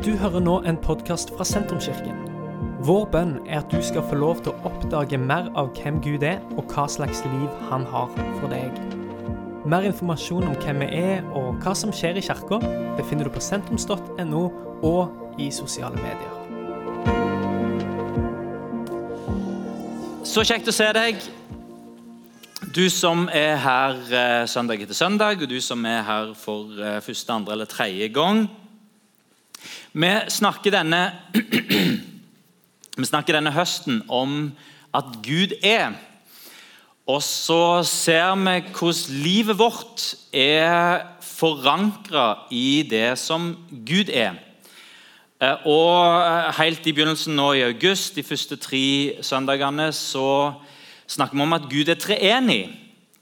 Du hører nå en podkast fra Sentrumskirken. Vår bønn er at du skal få lov til å oppdage mer av hvem Gud er, og hva slags liv han har for deg. Mer informasjon om hvem vi er og hva som skjer i kirka, befinner du på sentrums.no og i sosiale medier. Så kjekt å se deg. Du som er her eh, søndag etter søndag, og du som er her for eh, første, andre eller tredje gang. Vi snakker denne, vi snakker denne høsten om at Gud er. Og så ser vi hvordan livet vårt er forankra i det som Gud er. Eh, og Helt i begynnelsen nå i august, de første tre søndagene, så snakker vi om at Gud er treenig.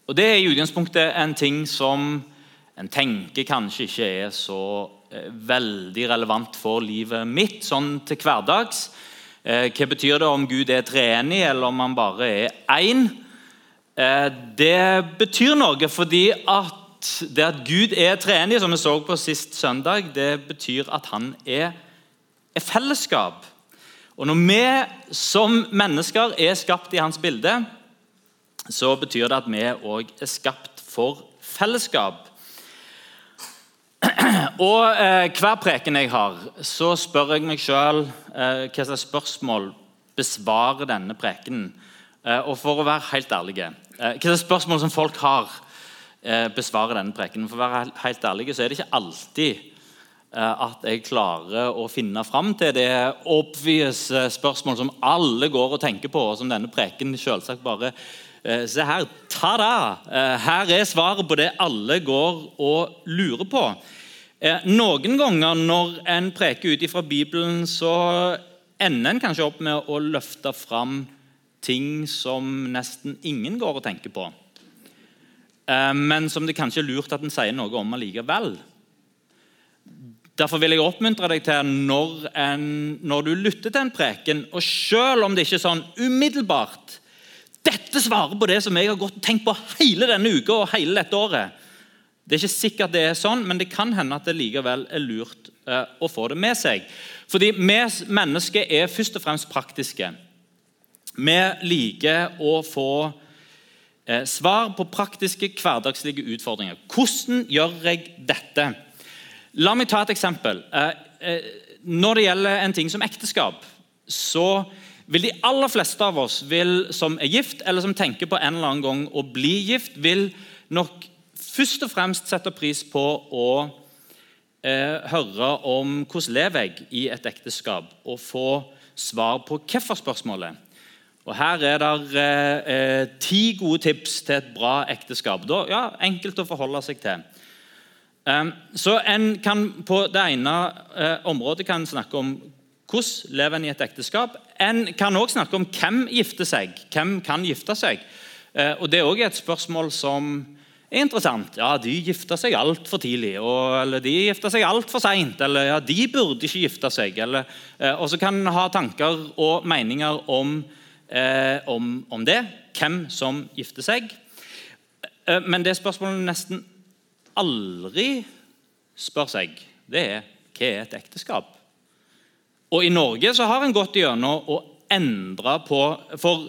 Og Det er i utgangspunktet en ting som en tenker kanskje ikke er så eh, veldig relevant for livet mitt sånn til hverdags. Eh, hva betyr det om Gud er treenig, eller om han bare er én? Eh, det betyr noe fordi at det at Gud er treenig, som vi så på sist søndag, det betyr at han er fellesskap. Og Når vi som mennesker er skapt i hans bilde, så betyr det at vi òg er skapt for fellesskap. Og eh, Hver preken jeg har, så spør jeg meg sjøl eh, hva slags spørsmål besvarer denne prekenen. Eh, og for å være helt ærlig eh, Hva slags spørsmål som folk har, eh, besvarer denne prekenen. For å være helt ærlig så er det ikke alltid eh, at jeg klarer å finne fram til det obvious spørsmål som alle går og tenker på, og som denne preken selvsagt bare Eh, se her, ta-da! Eh, her er svaret på det alle går og lurer på. Eh, noen ganger når en preker ut fra Bibelen, så ender en kanskje opp med å løfte fram ting som nesten ingen går og tenker på. Men som det kanskje er lurt at en sier noe om allikevel. Derfor vil jeg oppmuntre deg til når, en, når du lytter til en preken, og selv om det ikke er sånn umiddelbart dette svarer på det som jeg har gått og tenkt på hele denne uka og hele dette året. Det er ikke sikkert det er sånn, men det kan hende at det likevel er lurt eh, å få det med seg. Fordi vi mennesker er først og fremst praktiske. Vi liker å få eh, svar på praktiske, hverdagslige utfordringer. Hvordan gjør jeg dette? La meg ta et eksempel. Eh, når det gjelder en ting som ekteskap, så vil de aller fleste av oss vil, som er gift, eller som tenker på en eller annen gang å bli gift, vil nok først og fremst sette pris på å eh, høre om hvordan lever jeg i et ekteskap, og få svar på hvorfor-spørsmålet. Og Her er det eh, eh, ti gode tips til et bra ekteskap. Da, ja, Enkelt å forholde seg til. Um, så en kan På det ene eh, området kan snakke om hvordan lever en i et ekteskap. En kan også snakke om hvem gifter seg. Hvem kan gifte seg? Eh, og Det er også et spørsmål som er interessant. Ja, De gifter seg altfor tidlig, og, eller de gifter seg altfor seint. Eller ja, de burde ikke gifte seg. Eller, eh, og så kan en ha tanker og meninger om, eh, om, om, det. Hvem som gifter seg. Men det spørsmålet nesten aldri spør seg, det er hva er et ekteskap? Og I Norge så har en gått gjennom å endre på For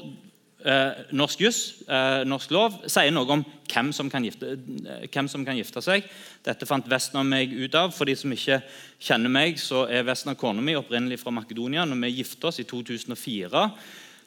eh, norsk juss, eh, norsk lov, sier noe om hvem som, gifte, eh, hvem som, kan gifte, seg. Dette fant Vesten og meg ut av. For de som ikke kjenner meg, så er Vesten og kona mi opprinnelig fra Makedonia. Når vi gifta oss i 2004,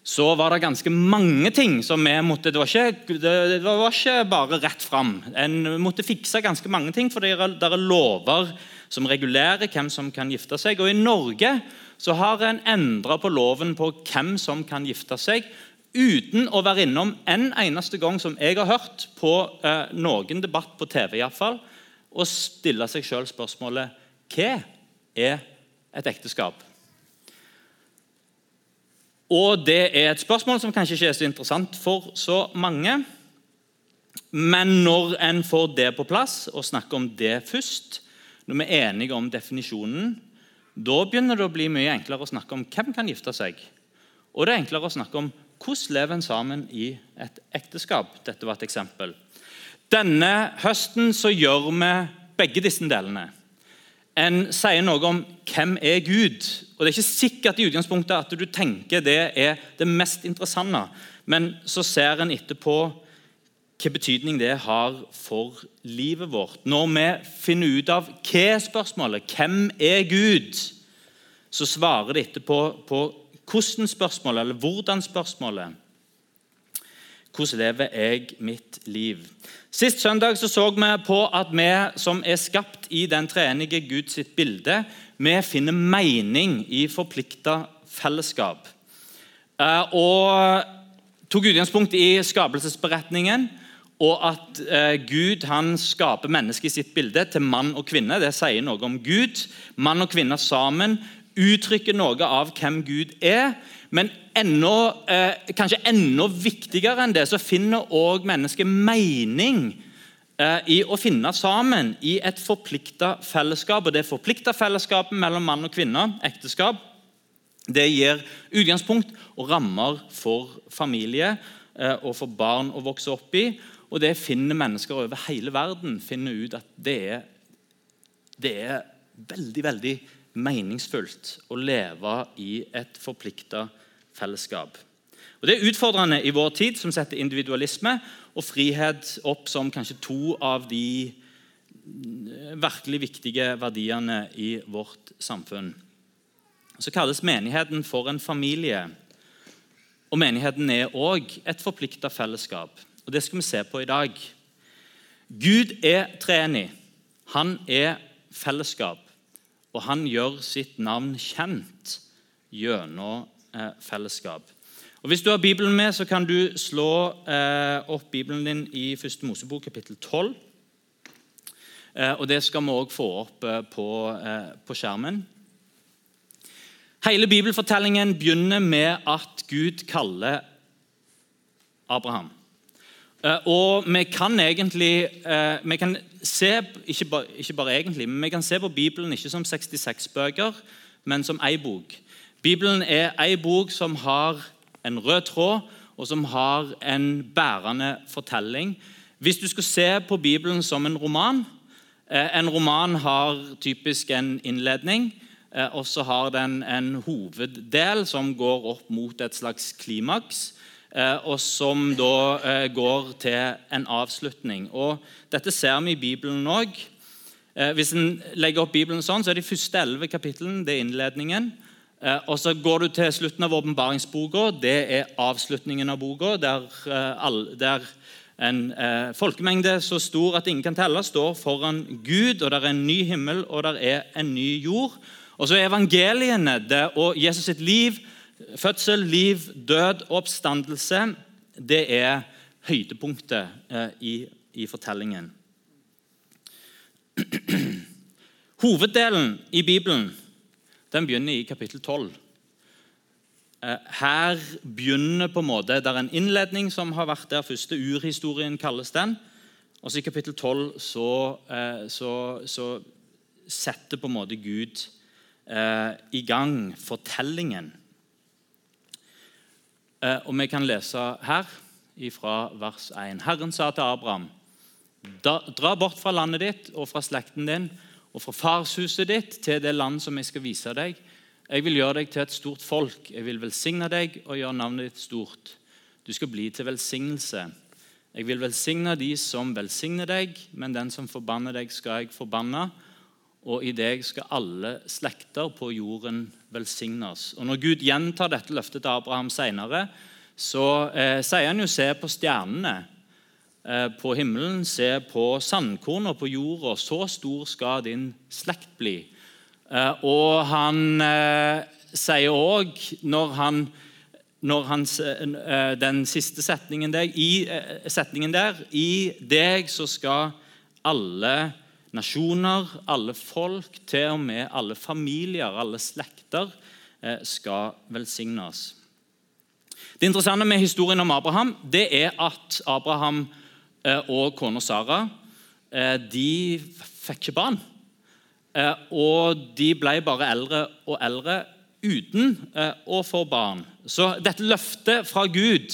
så var det ganske mange ting som vi måtte Det var ikke, det, var ikke bare rett fram. En måtte fikse ganske mange ting, for det er lover som regulerer hvem som kan gifte seg. Og I Norge så har en endra på loven på hvem som kan gifte seg, uten å være innom en eneste gang som jeg har hørt på eh, noen debatt på TV, i hvert fall, og stille seg sjøl spørsmålet hva er et ekteskap? Og Det er et spørsmål som kanskje ikke er så interessant for så mange. Men når en får det på plass og snakker om det først, når vi er enige om definisjonen, da begynner det å bli mye enklere å snakke om hvem kan gifte seg. Og det er enklere å snakke om hvordan lever en sammen i et ekteskap. Dette var et eksempel. Denne høsten så gjør vi begge disse delene. en sier noe om hvem er Gud. Og Det er ikke sikkert i utgangspunktet at du tenker det er det mest interessante, men så ser en etterpå hva betydning det har for livet vårt. Når vi finner ut av hva er spørsmålet, hvem er Gud, så svarer det etterpå på hvordan-spørsmålet, eller hvordan-spørsmålet. Hvordan lever jeg mitt liv? Sist søndag så, så vi på at vi som er skapt i den treenige Guds bilde, vi finner mening i forplikta fellesskap. Eh, og tok utgangspunkt i skapelsesberetningen og at eh, Gud han skaper mennesket i sitt bilde til mann og kvinne. Det sier noe om Gud. Mann og kvinne sammen uttrykker noe av hvem Gud er. Men enda, eh, kanskje enda viktigere enn det så finner også mennesket mening eh, i å finne sammen i et forplikta fellesskap. Og Det forplikta fellesskapet mellom mann og kvinne, ekteskap, det gir utgangspunkt og rammer for familie eh, og for barn å vokse opp i. Og det finner mennesker over hele verden finner ut at det er, det er veldig, veldig meningsfullt å leve i et forplikta fellesskap. Og Det er utfordrende i vår tid, som setter individualisme og frihet opp som kanskje to av de eh, virkelig viktige verdiene i vårt samfunn. Så kalles menigheten for en familie. Og menigheten er òg et forplikta fellesskap. Og Det skal vi se på i dag. Gud er treenig. Han er fellesskap. Og han gjør sitt navn kjent gjennom eh, fellesskap. Og Hvis du har Bibelen med, så kan du slå eh, opp Bibelen din i 1. Mosebok kapittel 12. Eh, og Det skal vi òg få opp på, på skjermen. Hele bibelfortellingen begynner med at Gud kaller Abraham. Eh, og vi kan egentlig eh, vi kan se, ikke bare, ikke bare, egentlig, men vi kan se på Bibelen ikke som 66 bøker, men som ei bok. Bibelen er ei bok som har en rød tråd, og som har en bærende fortelling. Hvis du skal se på Bibelen som en roman eh, En roman har typisk en innledning, og så har den en hoveddel som går opp mot et slags klimaks. Eh, og som da eh, går til en avslutning. Og Dette ser vi i Bibelen òg. Eh, hvis en legger opp Bibelen sånn, så er de første elleve kapitlene det er innledningen. Og Så går du til slutten av åpenbaringsboka. Det er avslutningen av boka, der, der en folkemengde så stor at ingen kan telle, står foran Gud, og der er en ny himmel og der er en ny jord. Og så er evangeliene det, og Jesus sitt liv Fødsel, liv, død og oppstandelse det er høydepunktet eh, i, i fortellingen. Hoveddelen i Bibelen den begynner i kapittel 12. Eh, her begynner på en måte, Det er en innledning som har vært der. Første urhistorien kalles den. Og så I kapittel 12 så, eh, så, så setter på en måte Gud i gang fortellingen og Vi kan lese her fra vers 1. Herren sa til Abraham.: Dra bort fra landet ditt og fra slekten din og fra farshuset ditt til det land som jeg skal vise deg. Jeg vil gjøre deg til et stort folk. Jeg vil velsigne deg og gjøre navnet ditt stort. Du skal bli til velsignelse. Jeg vil velsigne de som velsigner deg, men den som forbanner deg, skal jeg forbanne og i deg skal alle slekter på jorden velsignes. Og Når Gud gjentar dette løftet til Abraham senere, så eh, sier han jo 'se på stjernene eh, på himmelen', 'se på sandkorna på jorda', 'så stor skal din slekt bli'. Eh, og han eh, sier òg, når han når han, eh, den siste setningen der, i, eh, setningen der I deg så skal alle nasjoner, alle folk, til og med alle familier, alle slekter, eh, skal velsignes. Det interessante med historien om Abraham det er at Abraham eh, og kona Sara eh, de fikk ikke barn. Og de ble bare eldre og eldre uten å få barn. Så dette løftet fra Gud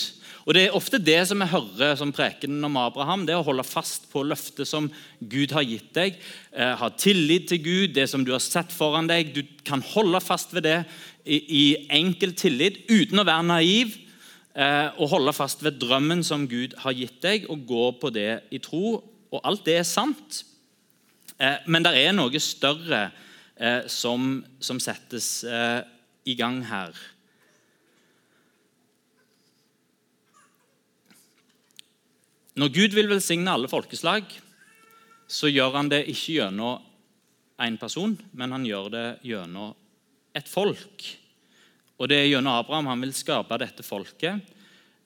Og Det er ofte det som vi hører som prekenen om Abraham. det er Å holde fast på løftet som Gud har gitt deg. Eh, ha tillit til Gud, det som du har sett foran deg. Du kan holde fast ved det i, enkel tillit uten å være naiv. Eh, og holde fast ved drømmen som Gud har gitt deg, og gå på det i tro. Og alt det er sant. Eh, men det er noe større som, som settes i gang her. Når Gud vil velsigne alle folkeslag, så gjør han det ikke gjennom én person, men han gjør det gjennom et folk. Og Det er gjennom Abraham han vil skape dette folket.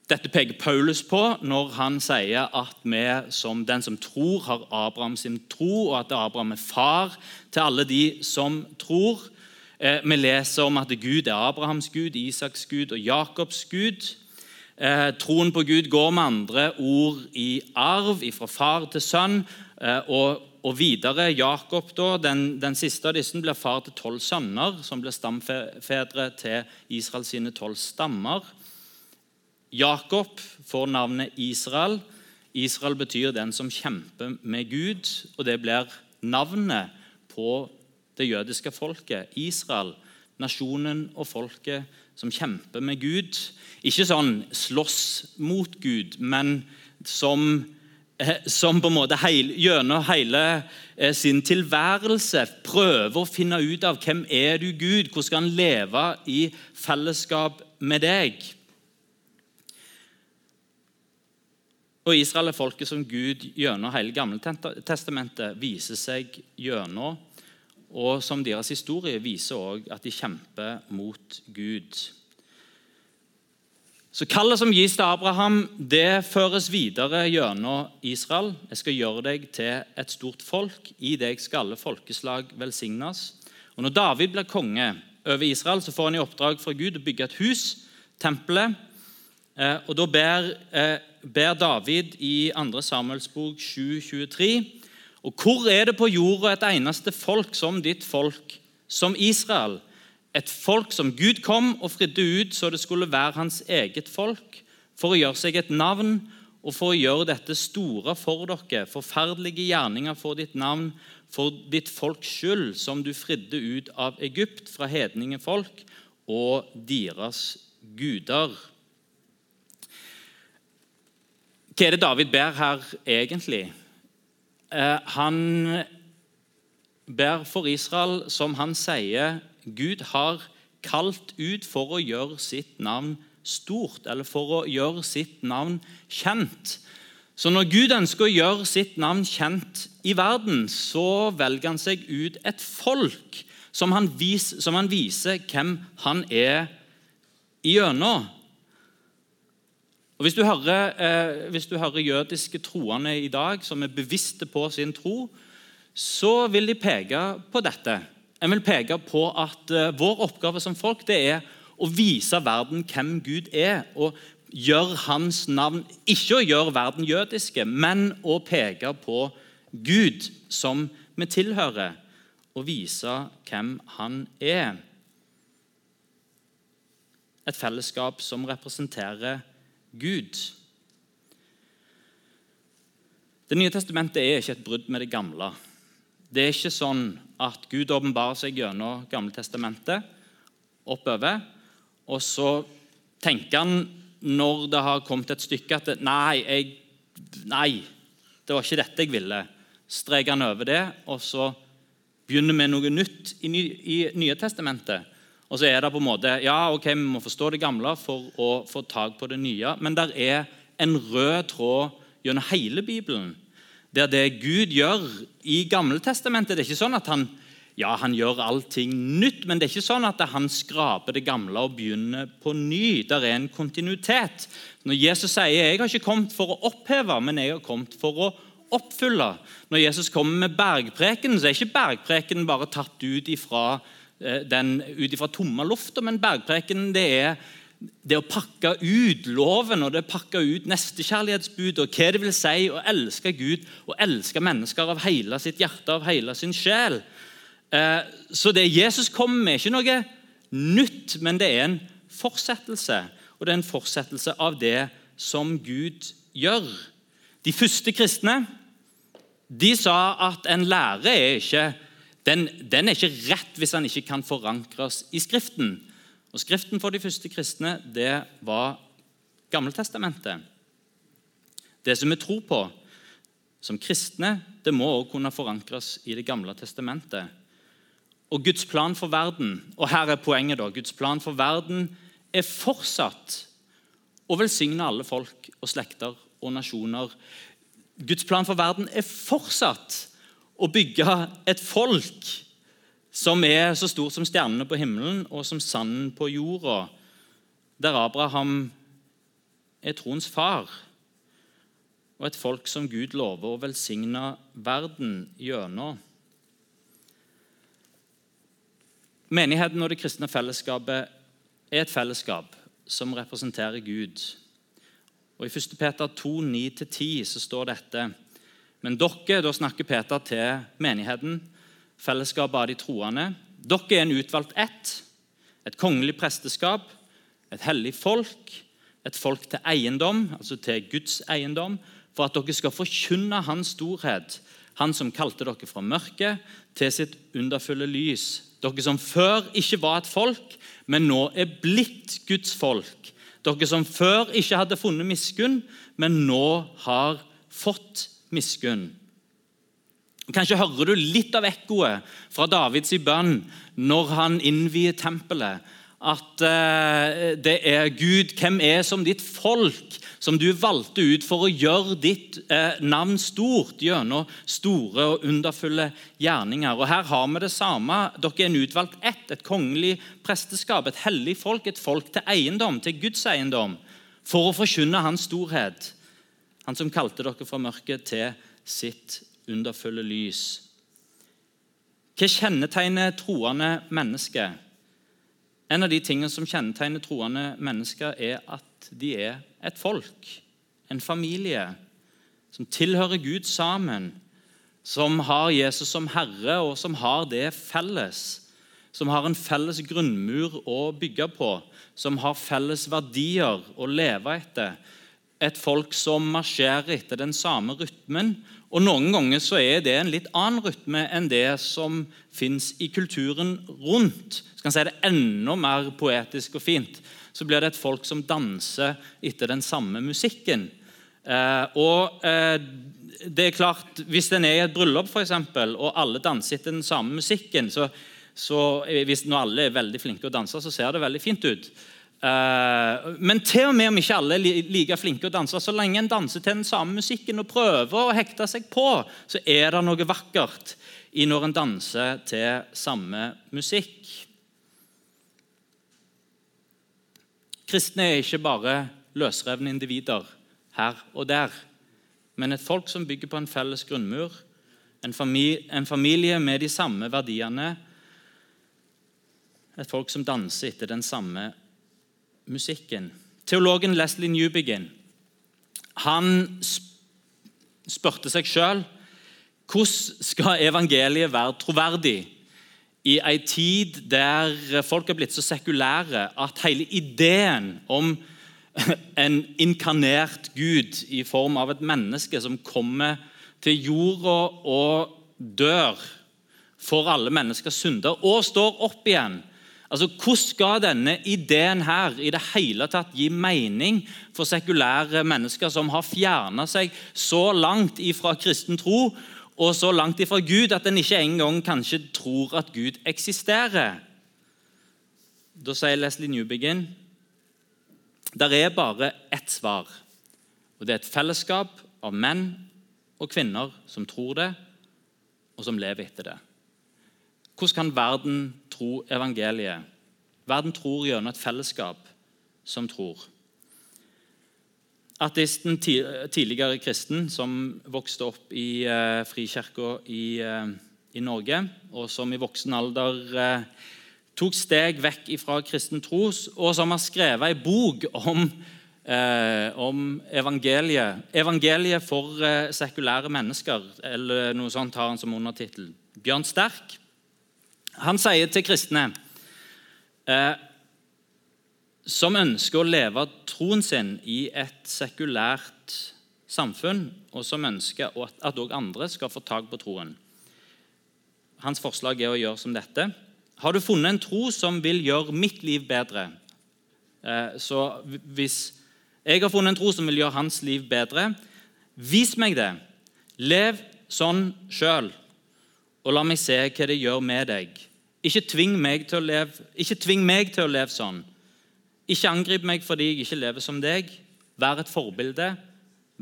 Dette peker Paulus på når han sier at vi som den som tror, har Abraham sin tro, og at Abraham er far til alle de som tror. Eh, vi leser om at Gud er Abrahams Gud, Isaks Gud og Jakobs Gud. Eh, troen på Gud går med andre ord i arv fra far til sønn. Eh, og, og, videre Jakob, da, den, den, siste av disse, blir far til tolv sønner, som blir stamfedre til Israels sine tolv stammer. Jakob får navnet Israel. Israel betyr 'den som kjemper med Gud', og det blir navnet på det jødiske folket. Israel, nasjonen og folket som kjemper med Gud. Ikke sånn slåss mot Gud, men som, eh, som på en måte heil, gjennom hele eh, sin tilværelse prøver å finne ut av hvem er du Gud, hvordan skal han leve i fellesskap med deg. Og Israel er folket som Gud gjennom hele Gamle testamentet viser seg gjennom og som deres historie viser også at de kjemper mot Gud. Så Kallet som gis til Abraham, det føres videre gjennom Israel. Jeg skal gjøre deg til et stort folk. I deg skal alle folkeslag velsignes. Og Når David blir konge over Israel, så får han i oppdrag fra Gud å bygge et hus, tempelet. Eh, og Da ber, eh, ber David i 2. Samuels bok 723 og hvor er det på jorda et eneste folk som ditt folk, som Israel? Et folk som Gud kom og fridde ut så det skulle være hans eget folk, for å gjøre seg et navn og for å gjøre dette store for dere, forferdelige gjerninger for ditt navn, for ditt folks skyld, som du fridde ut av Egypt fra hedninge folk og deres guder. Hva er det David ber her egentlig? Eh, han ber for Israel, som han sier Gud har kalt ut for å gjøre sitt navn stort, eller for å gjøre sitt navn kjent. Så når Gud ønsker å gjøre sitt navn kjent i verden, så velger han seg ut et folk som han, vis, som han viser hvem han er igjennom. Og hvis du, hører, eh, hvis du hører jødiske troende i dag som er bevisste på sin tro, så vil de peke på dette. Jeg vil peke på at eh, Vår oppgave som folk det er å vise verden hvem Gud er. og gjøre hans navn Ikke å gjøre verden jødiske, men å peke på Gud, som vi tilhører, og vise hvem han er. Et fellesskap som representerer Gud. Det nye testamentet er ikke et brudd med det gamle. Det er ikke sånn at Gud åpenbarer seg gjennom Gamletestamentet oppover, og så tenker han når det har kommet et stykke at nei, jeg, nei, det var ikke dette jeg ville. Streker han over det, og så begynner vi noe nytt i, i Nye testamentet. Og så er det på en måte Ja, ok, vi må forstå det gamle for å få tak på det nye. Men det er en rød tråd gjennom hele Bibelen. Der det Gud gjør i Gammeltestamentet Det er ikke sånn at han, ja, han gjør allting nytt, men det er ikke sånn at han skraper det gamle og begynner på ny. Det er en kontinuitet. Når Jesus sier 'Jeg har ikke kommet for å oppheve, men jeg har kommet for å oppfylle'. Når Jesus kommer med bergpreken, så er ikke bergpreken bare tatt ut ifra den ut ifra tomme lufta, men bergprekenen det er det å pakke ut loven og det å pakke ut nestekjærlighetsbudet og hva det vil si å elske Gud og elske mennesker av hele sitt hjerte av hele sin sjel. Eh, så det Jesus kommer med, er ikke noe nytt, men det er en fortsettelse. Og det er en fortsettelse av det som Gud gjør. De første kristne de sa at en lære er ikke, den, den er ikke rett hvis den ikke kan forankres i Skriften. Og Skriften for de første kristne det var Gammeltestamentet. Det som vi tror på som kristne, det må også kunne forankres i Det gamle testamentet. Og Guds plan for verden og her er poenget da, Guds plan for verden er fortsatt å velsigne alle folk og slekter og nasjoner. Guds plan for verden er fortsatt å bygge et folk som er så stort som stjernene på himmelen og som sanden på jorda, der Abraham er troens far, og et folk som Gud lover å velsigne verden gjennom. Menigheten og det kristne fellesskapet er et fellesskap som representerer Gud. Og I 1. Peter 2, 9-10 så står dette Men dere, da snakker Peter til menigheten, fellesskapet av de troende. Dere er en utvalgt ett, et kongelig presteskap, et hellig folk, et folk til eiendom, altså til Guds eiendom, for at dere skal forkynne Hans storhet, Han som kalte dere fra mørket til sitt underfulle lys. Dere som før ikke var et folk, men nå er blitt Guds folk. Dere som før ikke hadde funnet miskunn, men nå har fått miskunn. Kanskje hører du litt av ekkoet fra Davids bønn når han innvier tempelet. At uh, det er Gud, hvem er som ditt folk, som du valgte ut for å gjøre ditt uh, navn stort gjennom store og underfulle gjerninger. Og Her har vi det samme. Dere er en utvalgt ett, et kongelig presteskap, et hellig folk, et folk til eiendom, til Guds eiendom, for å forkynne Hans storhet. Han som kalte dere fra mørket til sitt underfulle lys. Hva kjennetegner troende mennesker? En av de tingene som kjennetegner troende mennesker, er at de er et folk, en familie, som tilhører Gud sammen, som har Jesus som herre, og som har det felles. Som har en felles grunnmur å bygge på, som har felles verdier å leve etter. Et folk som marsjerer etter den samme rytmen, og Noen ganger så er det en litt annen rytme enn det som fins i kulturen rundt. Skal en si det enda mer poetisk og fint, så blir det et folk som danser etter den samme musikken. Eh, og eh, det er klart, Hvis en er i et bryllup for eksempel, og alle danser etter den samme musikken så, så hvis Når alle er veldig flinke å danse, så ser det veldig fint ut. Eh, men til og med om ikke alle er like flinke å danse, så lenge en danser til den samme musikken og prøver å hekte seg på, så er det noe vakkert i når en danser til samme musikk. Kristne er ikke bare løsrevne individer her og der, men et folk som bygger på en felles grunnmur, en familie, en familie med de samme verdiene, et folk som danser etter den samme musikken. Teologen Leslie Newbegin han spurte seg sjøl hvordan skal evangeliet være troverdig i ei tid der folk er blitt så sekulære at hele ideen om en inkarnert Gud i form av et menneske som kommer til jorda og dør for alle menneskers synder, og står opp igjen Altså, Hvordan skal denne ideen her i det hele tatt gi mening for sekulære mennesker som har fjerna seg så langt ifra kristen tro og så langt ifra Gud at en ikke engang kanskje tror at Gud eksisterer? Da sier Leslie Newbegin der er bare ett svar. Og Det er et fellesskap av menn og kvinner som tror det, og som lever etter det. Hvordan kan verden tro evangeliet? Verden tror gjennom et fellesskap som tror. Ateisten, tidligere kristen, som vokste opp i eh, frikirka i, eh, i, Norge, og som i voksen alder eh, tok steg vekk fra kristen tro, og som har skrevet ei bok om, eh, om evangeliet. 'Evangeliet for eh, sekulære mennesker', eller noe sånt har han som undertittel. Bjørn Sterk han sier til kristne eh, som ønsker å leve troen sin i et sekulært samfunn, og som ønsker at òg andre skal få tak på troen. Hans forslag er å gjøre som dette. Har du funnet en tro som vil gjøre mitt liv bedre? Eh, så hvis jeg har funnet en tro som vil gjøre hans liv bedre, vis meg det. Lev sånn sjøl, og la meg se hva det gjør med deg. Ikke tving meg til å leve, meg til å leve sånn. Ikke angrip meg fordi jeg ikke lever som deg. Vær et forbilde,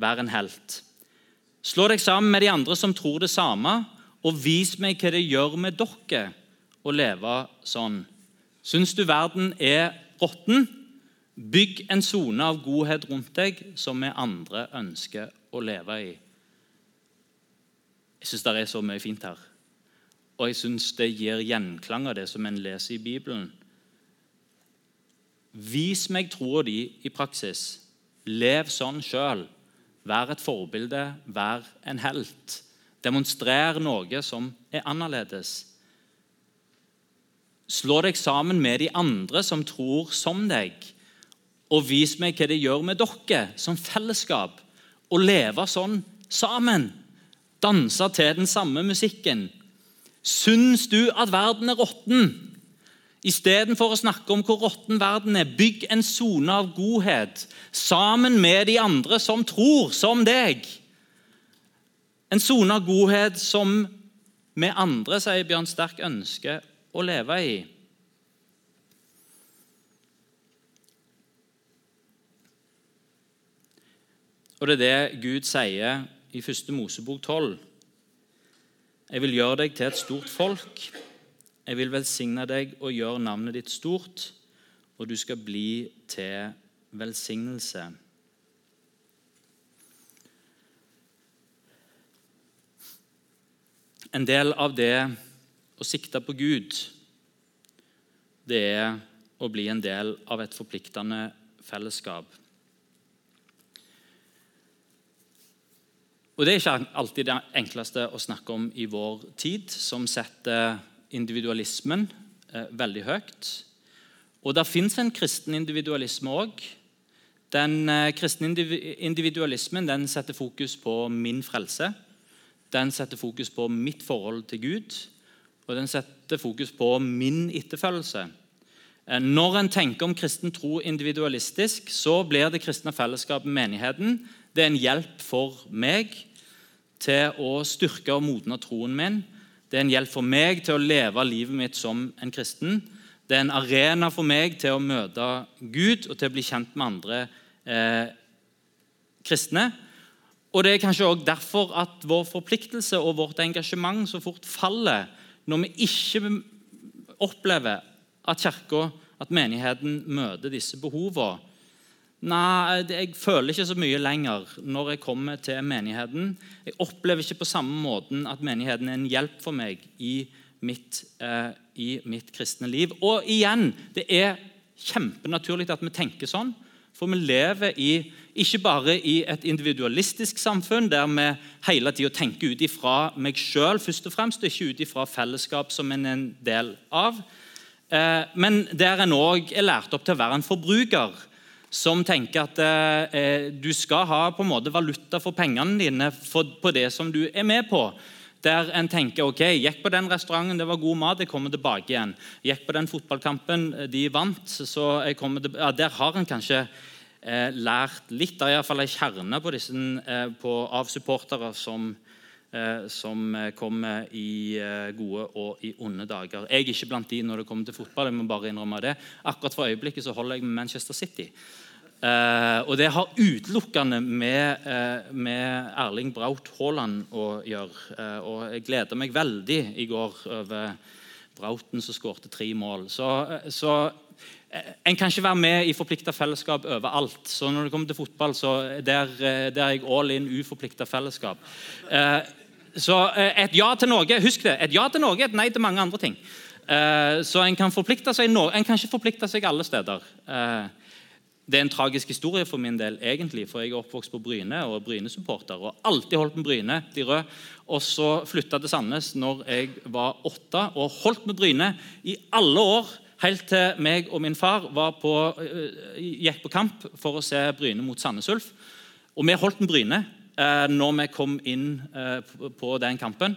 vær en helt. Slå deg sammen med de andre som tror det samme, og vis meg hva det gjør med dere å leve sånn. Syns du verden er råtten? Bygg en sone av godhet rundt deg som vi andre ønsker å leve i. Jeg syns det er så mye fint her. Og jeg syns det gir gjenklang av det som en leser i Bibelen. Vis meg troa di i praksis. Lev sånn sjøl. Vær et forbilde, vær en helt. Demonstrer noe som er annerledes. Slå deg sammen med de andre som tror som deg, og vis meg hva det gjør med dere som fellesskap å leve sånn sammen. Danse til den samme musikken. Syns du at verden er råtten? Istedenfor å snakke om hvor råtten verden er, bygg en sone av godhet sammen med de andre som tror som deg. En sone av godhet som vi andre, sier Bjørn Sterk, ønsker å leve i. Og det er det Gud sier i 1. Mosebok 12. Jeg vil gjøre deg til et stort folk. Jeg vil velsigne deg og gjøre navnet ditt stort, og du skal bli til velsignelse. En del av det å sikte på Gud, det er å bli en del av et forpliktende fellesskap. Og Det er ikke alltid det enkleste å snakke om i vår tid, som setter individualismen eh, veldig høyt. Og det fins en kristen individualisme òg. Den eh, kristne individualismen den setter fokus på min frelse. Den setter fokus på mitt forhold til Gud, og den setter fokus på min etterfølgelse. Eh, når en tenker om kristen tro individualistisk, så blir det kristne fellesskapet menigheten det er en hjelp for meg til å styrke og modne troen min det er en hjelp for meg til å leve livet mitt som en kristen. Det er en arena for meg til å møte Gud og til å bli kjent med andre eh, kristne. Og Det er kanskje også derfor at vår forpliktelse og vårt engasjement så fort faller når vi ikke opplever at kirka, at menigheten, møter disse behovene Nei, jeg føler ikke så mye lenger når jeg kommer til menigheten. Jeg opplever ikke på samme måten at menigheten er en hjelp for meg i mitt, eh, i mitt kristne liv. Og igjen, det er kjempenaturlig at vi tenker sånn. For vi lever i, ikke bare i et individualistisk samfunn der vi hele tida tenker ut ifra meg sjøl først og fremst, ikke ut ifra fellesskap som en er en del av. Eh, men der en òg er lært opp til å være en forbruker som tenker at eh, du skal ha på en måte valuta for pengene dine for, på det som du er med på. Der en tenker ok, gikk på den restauranten, det var god mat, jeg kommer tilbake igjen. Gikk på den fotballkampen, de vant, så jeg kommer til, ja, Der har en kanskje eh, lært litt. Det er iallfall en kjerne på disse, eh, på, av supportere som, eh, som eh, kommer i eh, gode og i onde dager. Jeg er ikke blant de når det kommer til fotball. jeg må bare innrømme det. Akkurat for øyeblikket så holder jeg med Manchester City. Og det har utelukkende med, med Erling Braut Haaland å gjøre. Og jeg gleder meg veldig i går over Brauten som skårte tre mål. Så, så en kan ikke være med i forplikta fellesskap overalt. Så når det kommer til fotball, så der, der er jeg all in uforplikta fellesskap. Så et ja til noe husk det, et ja til noe et nei til mange andre ting. så en kan, forplikte seg no, en kan ikke forplikte seg alle steder. Uh, det er en tragisk historie for min del, egentlig, for jeg er oppvokst på Bryne og er Bryne-supporter. og alltid holdt med Bryne, de røde. Og så flytta til Sandnes når jeg var åtte, og holdt med Bryne i alle år. Helt til meg og min far på, gikk på kamp for å se Bryne mot Sandnes Ulf. Og vi holdt med Bryne eh, når vi kom inn eh, på den kampen.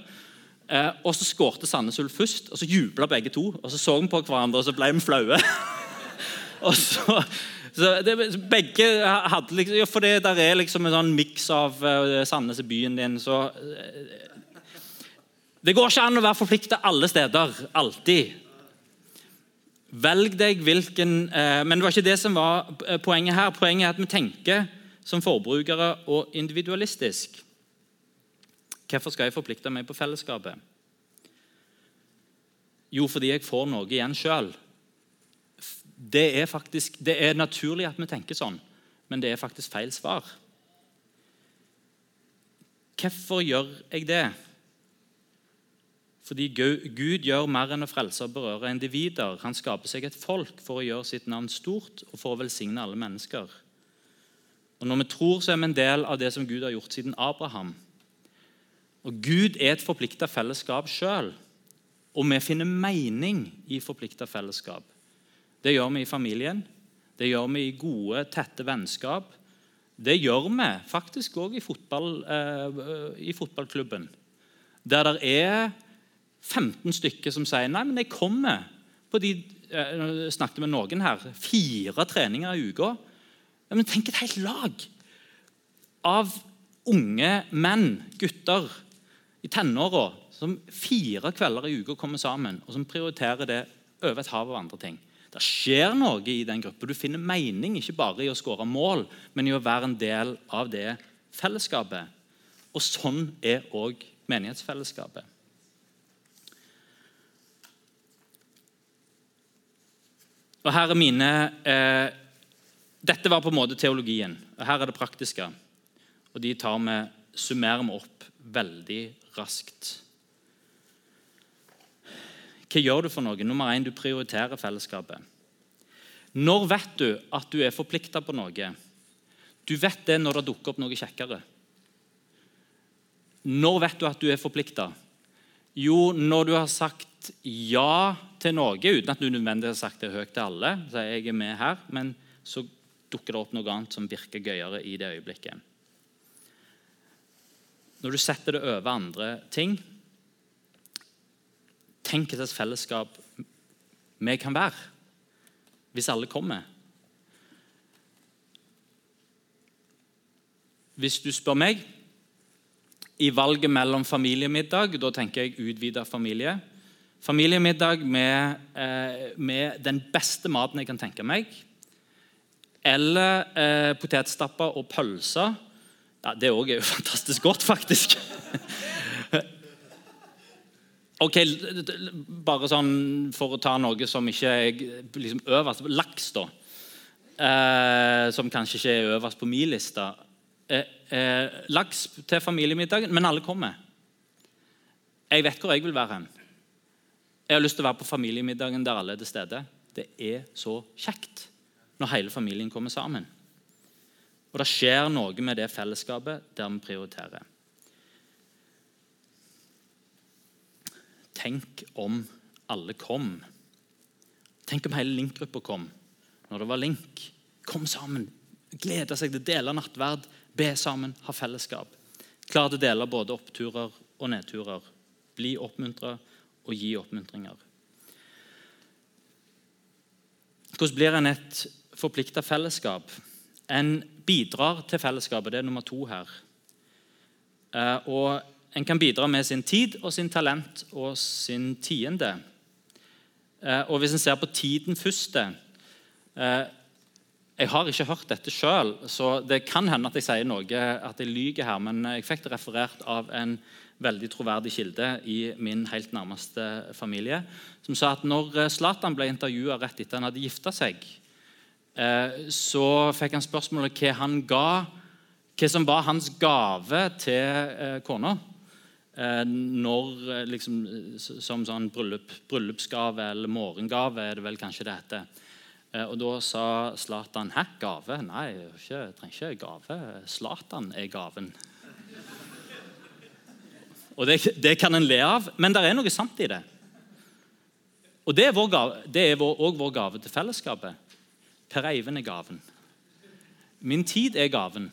Eh, og Så skårte Sandnes Ulf først, og så jubla begge to. og Så så vi på hverandre, og så ble vi flaue. og så, så det, begge hadde liksom, ja, For det der er liksom en sånn miks av uh, Sandnes i byen din, så Det går ikke an å være forplikta alle steder. Alltid. Velg deg hvilken uh, Men det var ikke det som var poenget her. Poenget er at vi tenker som forbrukere og individualistisk. Hvorfor skal jeg forplikte meg på fellesskapet? Jo, fordi jeg får noe igjen sjøl. Det, det er naturlig at vi tenker sånn, men det er faktisk feil svar. Hvorfor gjør jeg det? Fordi Gud gjør mer enn å frelse og berøre individer. Han skaper seg et folk for å gjøre sitt navn stort og for å velsigne alle mennesker. Og Når vi tror, så er vi en del av det som Gud har gjort siden Abraham. Og Gud er et forplikta fellesskap sjøl, og vi finner mening i forplikta fellesskap. Det gjør vi i familien, det gjør vi i gode, tette vennskap. Det gjør vi faktisk òg i, fotball, eh, i fotballklubben. Der det er 15 stykker som sier nei, men jeg kommer på de eh, Jeg snakket med noen her. Fire treninger i uka. Ja, men tenk et helt lag av unge menn, gutter, i tenåra som fire kvelder i uka kommer sammen, og som prioriterer det over et hav av andre ting. Det skjer noe i den gruppa. Du finner mening ikke bare i å skåre mål, men i å være en del av det fellesskapet. Og sånn er òg menighetsfellesskapet. Og Her er mine eh, dette var på en måte teologien. og Her er det praktiske. Og De tar vi, summerer vi opp veldig raskt. Hva gjør du for noe? Nummer én, du prioriterer fellesskapet. Når vet du at du er forplikta på noe? Du vet det når det dukker opp noe kjekkere. Når vet du at du er forplikta? Jo, når du har sagt ja til noe, uten at du nødvendigvis har sagt det høyt til alle. så jeg er med her, Men så dukker det opp noe annet som virker gøyere i det øyeblikket. Når du setter det over andre ting Tenk slags fellesskap vi kan være hvis alle kommer. Hvis du spør meg i valget mellom familiemiddag Da tenker jeg utvida familie. Familiemiddag med, eh, med den beste maten jeg kan tenke meg eller eh, potetstapper og pølser. Ja, det òg er jo fantastisk godt, faktisk. ok, Bare sånn for å ta noe som ikke er liksom øverst Laks, da. Eh, som kanskje ikke er øverst på min liste. Eh, eh, laks til familiemiddagen, men alle kommer. Jeg vet hvor jeg vil være hen. Jeg har lyst til å være på familiemiddagen der alle er til stede. Det er så kjekt når hele familien kommer sammen. Og det skjer noe med det fellesskapet der vi prioriterer. Tenk om alle kom. Tenk om hele Link-gruppa kom når det var Link. Kom sammen, glede seg til å dele nattverd, be sammen, ha fellesskap. Klar til å dele både oppturer og nedturer. Bli oppmuntra og gi oppmuntringer. Hvordan blir en et forplikta fellesskap. En bidrar til fellesskapet. Det er nummer to her. Eh, og En kan bidra med sin tid og sin talent og sin tiende. Eh, og Hvis en ser på tiden først eh, Jeg har ikke hørt dette sjøl, så det kan hende at jeg sier noe at jeg lyver her, men jeg fikk det referert av en veldig troverdig kilde i min helt nærmeste familie, som sa at når Zlatan ble intervjua rett etter han hadde gifta seg, så fikk han spørsmålet hva han ga, hva som var hans gave til eh, kona. Eh, når, liksom, som sånn bryllup, bryllupsgave eller morgengave, er det vel kanskje det heter. Og Da sa Zlatan 'hæ, gave?' Nei, jeg trenger ikke gave. Zlatan er gaven. Og det, det kan en le av, men det er noe sant i det. Og det er er vår, vår gave til fellesskapet. Per Eivind er gaven. Min tid er gaven.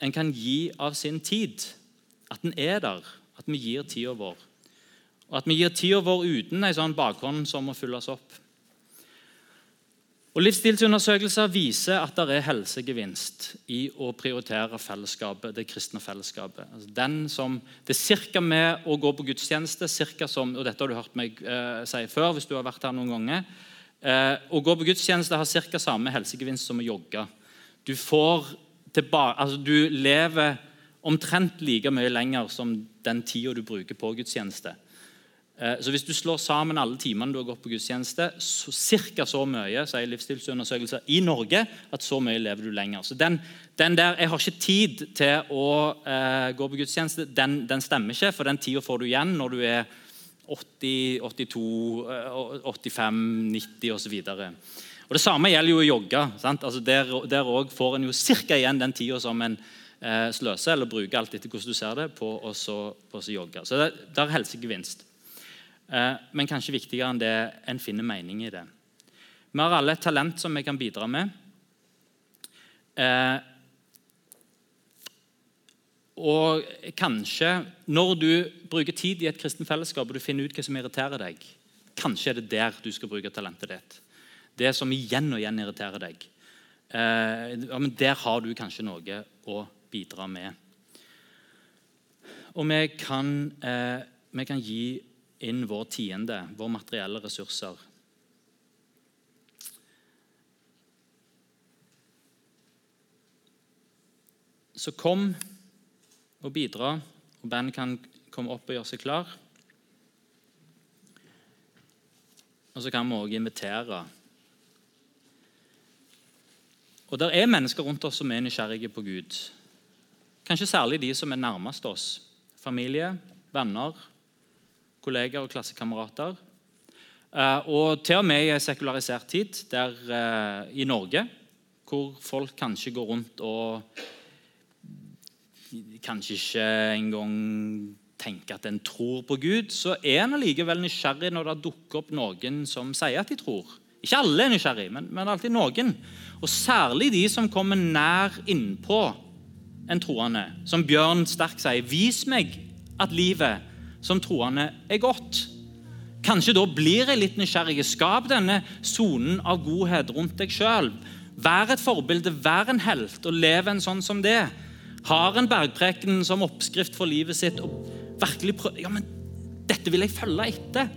En kan gi av sin tid. At den er der. At vi gir tida vår. Og at vi gir tida vår uten ei sånn bakhånd som må fylles opp. Og Livsstilsundersøkelser viser at det er helsegevinst i å prioritere fellesskapet, det kristne fellesskapet. Altså den som, det er ca. med å gå på gudstjeneste cirka som, og Dette har du hørt meg eh, si før hvis du har vært her noen ganger. Eh, å gå på gudstjeneste har ca. samme helsegevinst som å jogge. Du, tilbake, altså du lever omtrent like mye lenger som den tida du bruker på gudstjeneste. Eh, så Hvis du slår sammen alle timene du har gått på gudstjeneste, så cirka så mye sier livsstilsundersøkelser i Norge at så mye lever du lenger. Så den, den der 'jeg har ikke tid til å eh, gå på gudstjeneste', den, den, stemmer ikke. For den tida får du igjen når du er 80, 82, 85, 90 osv. Og Det samme gjelder jo å jogge. Altså der òg får en jo cirka igjen den tida som en eh, sløser eller bruker alt etter hvordan du ser det, på å, jogge. Så det, det er helsegevinst. Eh, men kanskje viktigere enn det en finner mening i det. Vi har alle et talent som vi kan bidra med. Eh, og kanskje, når du bruker tid i et kristen fellesskap og du finner ut hva som irriterer deg, kanskje er det der du skal bruke talentet ditt. Det som igjen og igjen irriterer deg. Eh, ja, men Der har du kanskje noe å bidra med. Og vi kan, vi kan gi inn vår tiende, våre materielle ressurser. Så kom og bidra, og bandet kan komme opp og gjøre seg klar. Og så kan vi òg invitere. Og Det er mennesker rundt oss som er nysgjerrige på Gud. Kanskje særlig de som er nærmest oss. Familie, venner, kolleger og klassekamerater. Eh, og til og med i en sekularisert tid, der eh, i Norge, hvor folk kanskje går rundt og kanskje ikke engang tenker at en tror på Gud, så er en allikevel nysgjerrig når det dukker opp noen som sier at de tror. Ikke alle er nysgjerrig, men, men alltid noen. Og særlig de som kommer nær innpå en troende. Som Bjørn Sterk sier, 'Vis meg at livet som troende er godt. Kanskje da blir jeg litt nysgjerrig. Skap denne sonen av godhet rundt deg sjøl. Vær et forbilde, vær en helt, og lev en sånn som det. Har en bergpreken som oppskrift for livet sitt og virkelig prøver Ja, men dette vil jeg følge etter.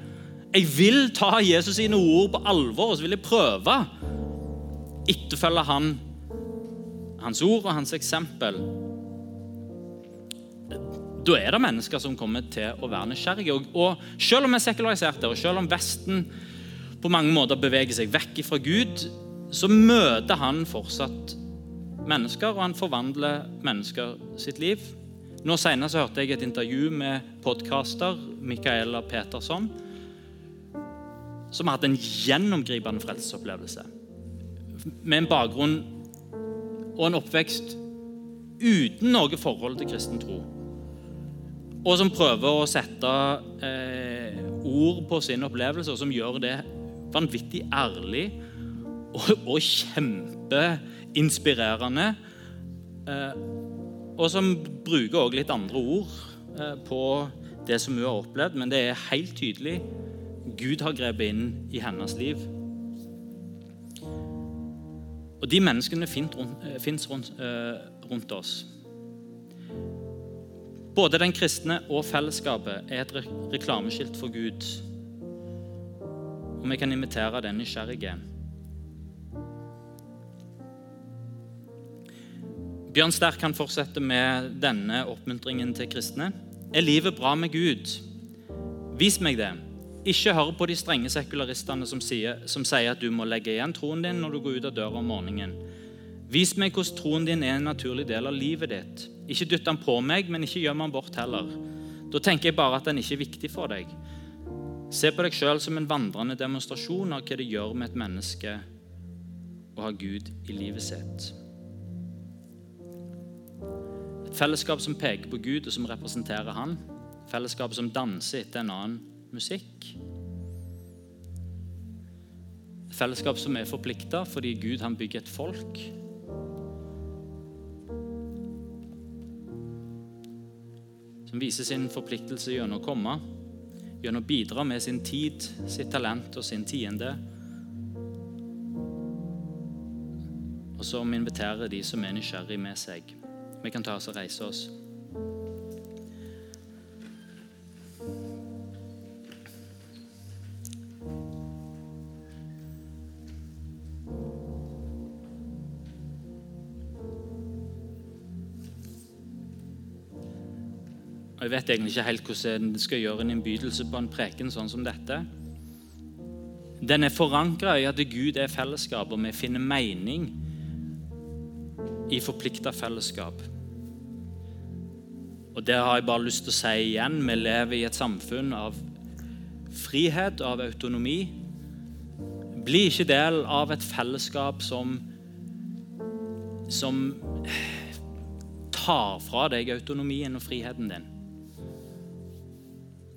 Jeg vil ta Jesus sine ord på alvor, og så vil jeg prøve etterfølge han, hans ord og hans eksempel da er det mennesker som kommer til å være nysgjerrige. Og, og Selv om vi er sekulariserte, og selv om Vesten på mange måter beveger seg vekk fra Gud, så møter han fortsatt mennesker, og han forvandler mennesker sitt liv. Nå Senest hørte jeg et intervju med podkaster Micaela Petersson, som hatt en gjennomgripende frelsesopplevelse. Med en bakgrunn og en oppvekst uten noe forhold til kristen tro og som prøver å sette eh, ord på sin opplevelse, og som gjør det vanvittig ærlig og, og kjempeinspirerende. Eh, og som bruker også litt andre ord eh, på det som hun har opplevd, men det er helt tydelig Gud har grepet inn i hennes liv. Og de menneskene fins rundt, eh, rundt oss. Både den kristne og fellesskapet er et reklameskilt for Gud. Og vi kan invitere den nysgjerrige. Bjørn Sterk kan fortsette med denne oppmuntringen til kristne. Er livet bra med Gud? Vis meg det. Ikke hør på de strenge sekularistene som sier, som sier at du må legge igjen troen din når du går ut av døra om morgenen. Vis meg hvordan troen din er en naturlig del av livet ditt. Ikke dytt den på meg, men ikke gjem den bort heller. Da tenker jeg bare at den ikke er viktig for deg. Se på deg sjøl som en vandrende demonstrasjon av hva det gjør med et menneske å ha Gud i livet sitt. Fellesskap som peker på Gud, og som representerer Han. Fellesskap som danser etter en annen musikk. Fellesskap som er forplikta fordi Gud han bygger et folk. Som viser sin forpliktelse gjennom å komme, gjennom å bidra med sin tid, sitt talent og sin tiende. Og som inviterer de som er nysgjerrig med seg. Vi kan ta oss og reise oss. Og Jeg vet egentlig ikke helt hvordan en skal gjøre en innbydelse på en preken sånn som dette. Den er forankra i at Gud er fellesskap, og vi finner mening i forplikta fellesskap. Og Det har jeg bare lyst til å si igjen. Vi lever i et samfunn av frihet, av autonomi. Bli ikke del av et fellesskap som, som tar fra deg autonomien og friheten din.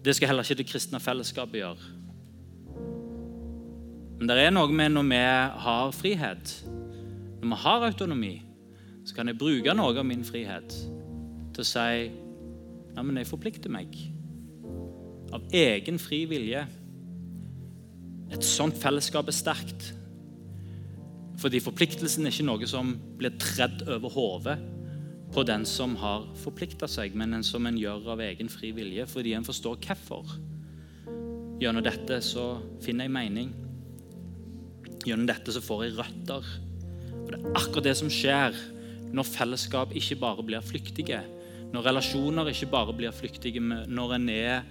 Det skal heller ikke det kristne fellesskapet gjøre. Men det er noe med når vi har frihet, når vi har autonomi, så kan jeg bruke noe av min frihet til å si ja, men jeg forplikter meg. Av egen fri vilje. Et sånt fellesskap er sterkt. Fordi forpliktelsen er ikke noe som blir tredd over hodet på den som har forplikta seg, men en som en gjør av egen fri vilje fordi en forstår hvorfor. Gjennom dette så finner jeg mening. Gjennom dette så får jeg røtter. Og Det er akkurat det som skjer når fellesskap ikke bare blir flyktige. Når relasjoner ikke bare blir flyktige, når en er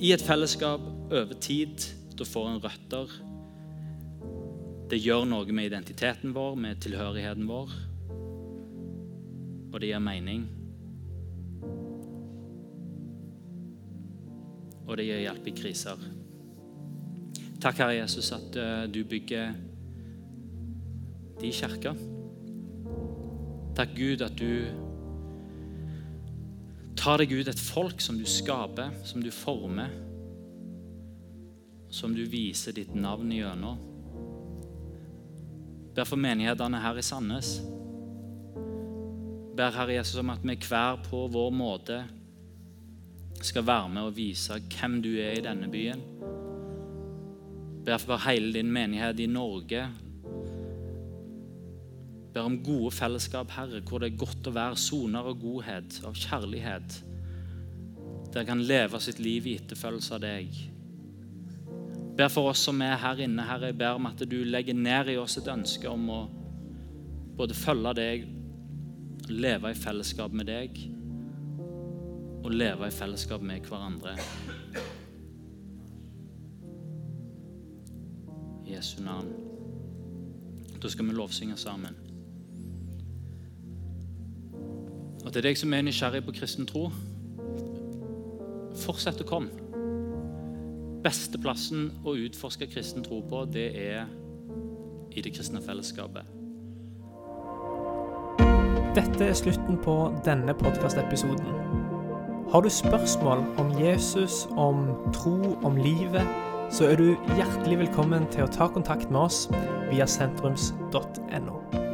i et fellesskap over tid. Da får en røtter. Det gjør noe med identiteten vår, med tilhørigheten vår. Og det gir mening. Og det gir hjelp i kriser. Takk, Herre Jesus, at eh, du bygger de kirker. Takk, Gud, at du tar deg ut et folk som du skaper, som du former, som du viser ditt navn gjennom. Ber for menighetene her i Sandnes. Ber Herre Jesus om at vi hver på vår måte skal være med og vise hvem du er i denne byen. Ber for hele din menighet i Norge. Ber om gode fellesskap, Herre, hvor det er godt å være soner av godhet, av kjærlighet. Der kan leve sitt liv i etterfølgelse av deg. Ber for oss som er her inne, Herre. Jeg ber om at du legger ned i oss et ønske om å både følge deg, leve i fellesskap med deg og leve i fellesskap med hverandre. I Jesu navn. Da skal vi lovsynge sammen. Og til deg som er nysgjerrig på kristen tro, fortsett å komme. Beste plassen å utforske kristen tro på, det er i det kristne fellesskapet. Dette er slutten på denne podkastepisoden. Har du spørsmål om Jesus, om tro, om livet, så er du hjertelig velkommen til å ta kontakt med oss via sentrums.no.